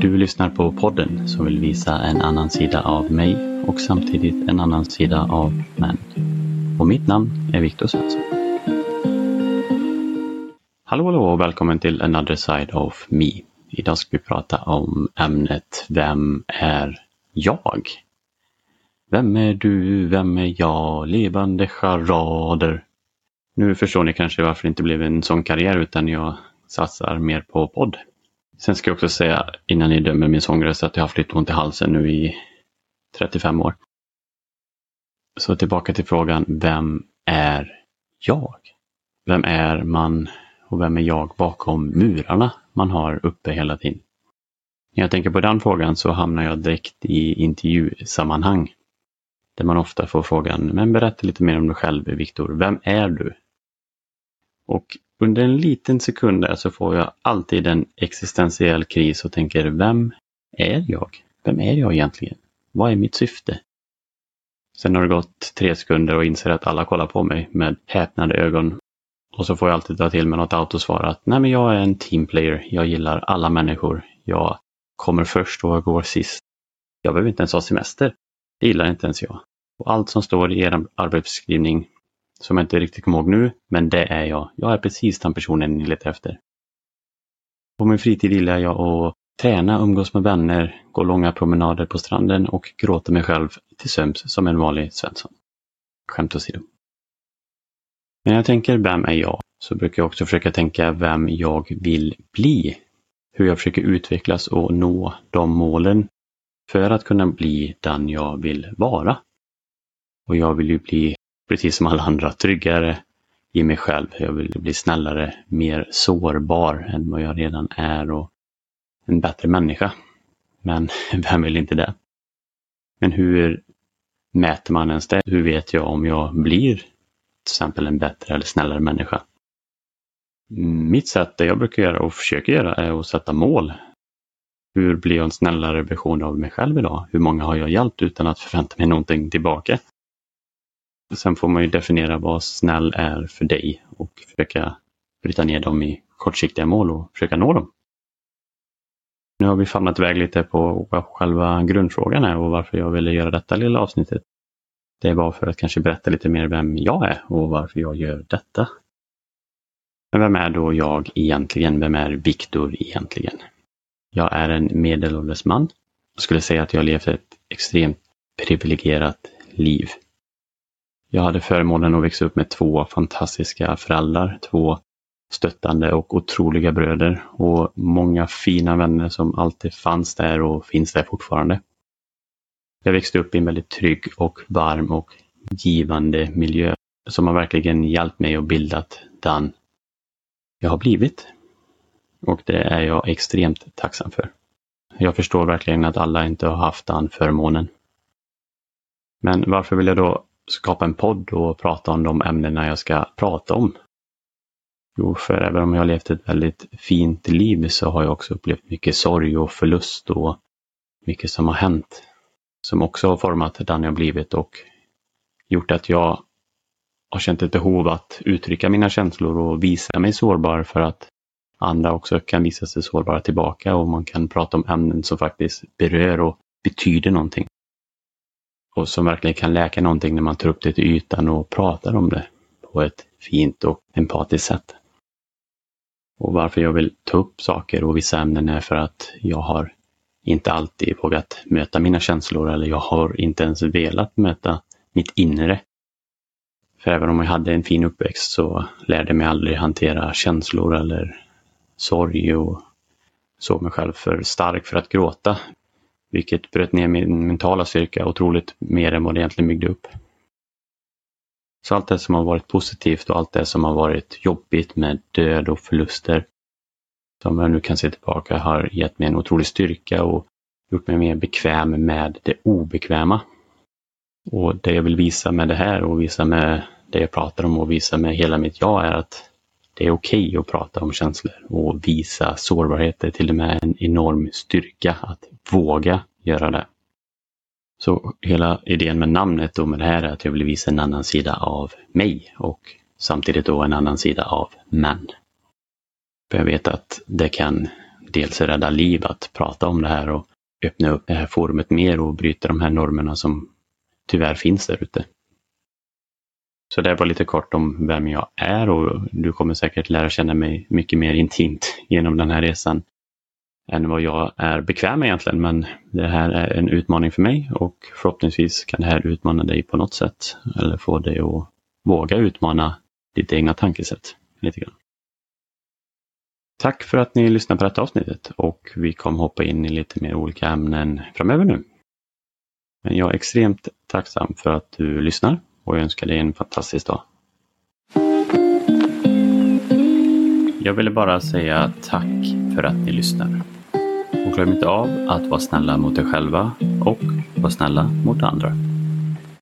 Du lyssnar på podden som vill visa en annan sida av mig och samtidigt en annan sida av män. Och mitt namn är Viktor Svensson. Hallå hallå och välkommen till Another Side of Me. Idag ska vi prata om ämnet Vem är jag? Vem är du? Vem är jag? Levande charader. Nu förstår ni kanske varför det inte blev en sån karriär utan jag satsar mer på podd. Sen ska jag också säga innan ni dömer min sångröst att jag har haft lite ont i halsen nu i 35 år. Så tillbaka till frågan, vem är jag? Vem är man och vem är jag bakom murarna man har uppe hela tiden? När jag tänker på den frågan så hamnar jag direkt i intervjusammanhang. Där man ofta får frågan, men berätta lite mer om dig själv Viktor, vem är du? Och under en liten sekund där så får jag alltid en existentiell kris och tänker, vem är jag? Vem är jag egentligen? Vad är mitt syfte? Sen har det gått tre sekunder och inser att alla kollar på mig med häpnade ögon. Och så får jag alltid ta till med något autosvar att nej men jag är en teamplayer. Jag gillar alla människor. Jag kommer först och jag går sist. Jag behöver inte ens ha semester. Det gillar inte ens jag. Och allt som står i er arbetsbeskrivning som jag inte riktigt kommer ihåg nu, men det är jag. Jag är precis den personen ni letar efter. På min fritid gillar jag att träna, umgås med vänner, gå långa promenader på stranden och gråta mig själv till sömns som en vanlig Svensson. Skämt åsido. När jag tänker vem är jag så brukar jag också försöka tänka vem jag vill bli. Hur jag försöker utvecklas och nå de målen för att kunna bli den jag vill vara. Och jag vill ju bli precis som alla andra, tryggare i mig själv. Jag vill bli snällare, mer sårbar än vad jag redan är och en bättre människa. Men vem vill inte det? Men hur mäter man ens det? Hur vet jag om jag blir till exempel en bättre eller snällare människa? Mitt sätt, det jag brukar göra och försöker göra, är att sätta mål. Hur blir jag en snällare version av mig själv idag? Hur många har jag hjälpt utan att förvänta mig någonting tillbaka? Sen får man ju definiera vad snäll är för dig och försöka bryta ner dem i kortsiktiga mål och försöka nå dem. Nu har vi famnat iväg lite på vad själva grundfrågan är och varför jag ville göra detta lilla avsnittet. Det var för att kanske berätta lite mer vem jag är och varför jag gör detta. Men vem är då jag egentligen? Vem är Viktor egentligen? Jag är en medelålders man. Jag skulle säga att jag har levt ett extremt privilegierat liv. Jag hade förmånen att växa upp med två fantastiska föräldrar, två stöttande och otroliga bröder och många fina vänner som alltid fanns där och finns där fortfarande. Jag växte upp i en väldigt trygg och varm och givande miljö som har verkligen hjälpt mig och bildat den jag har blivit. Och det är jag extremt tacksam för. Jag förstår verkligen att alla inte har haft den förmånen. Men varför vill jag då skapa en podd och prata om de ämnena jag ska prata om. Jo, för även om jag har levt ett väldigt fint liv så har jag också upplevt mycket sorg och förlust och mycket som har hänt. Som också har format den jag blivit och gjort att jag har känt ett behov att uttrycka mina känslor och visa mig sårbar för att andra också kan visa sig sårbara tillbaka och man kan prata om ämnen som faktiskt berör och betyder någonting och som verkligen kan läka någonting när man tar upp det till ytan och pratar om det på ett fint och empatiskt sätt. Och varför jag vill ta upp saker och vissa ämnen är för att jag har inte alltid vågat möta mina känslor eller jag har inte ens velat möta mitt inre. För även om jag hade en fin uppväxt så lärde jag mig aldrig hantera känslor eller sorg och såg mig själv för stark för att gråta, vilket bröt ner min mentala styrka otroligt mer än vad det egentligen byggde upp. Så allt det som har varit positivt och allt det som har varit jobbigt med död och förluster, som jag nu kan se tillbaka, har gett mig en otrolig styrka och gjort mig mer bekväm med det obekväma. Och det jag vill visa med det här och visa med det jag pratar om och visa med hela mitt jag är att det är okej okay att prata om känslor och visa sårbarheter, till och med en enorm styrka att våga göra det. Så hela idén med namnet och med det här är att jag vill visa en annan sida av mig och samtidigt då en annan sida av män. För jag vet att det kan dels rädda liv att prata om det här och öppna upp det här forumet mer och bryta de här normerna som tyvärr finns där ute. Så det var lite kort om vem jag är och du kommer säkert lära känna mig mycket mer intimt genom den här resan än vad jag är bekväm med egentligen. Men det här är en utmaning för mig och förhoppningsvis kan det här utmana dig på något sätt eller få dig att våga utmana ditt egna tankesätt lite grann. Tack för att ni lyssnade på detta avsnittet och vi kommer hoppa in i lite mer olika ämnen framöver nu. Men jag är extremt tacksam för att du lyssnar och jag önskar dig en fantastisk dag. Jag ville bara säga tack för att ni lyssnar. Och glöm inte av att vara snälla mot er själva och vara snälla mot andra.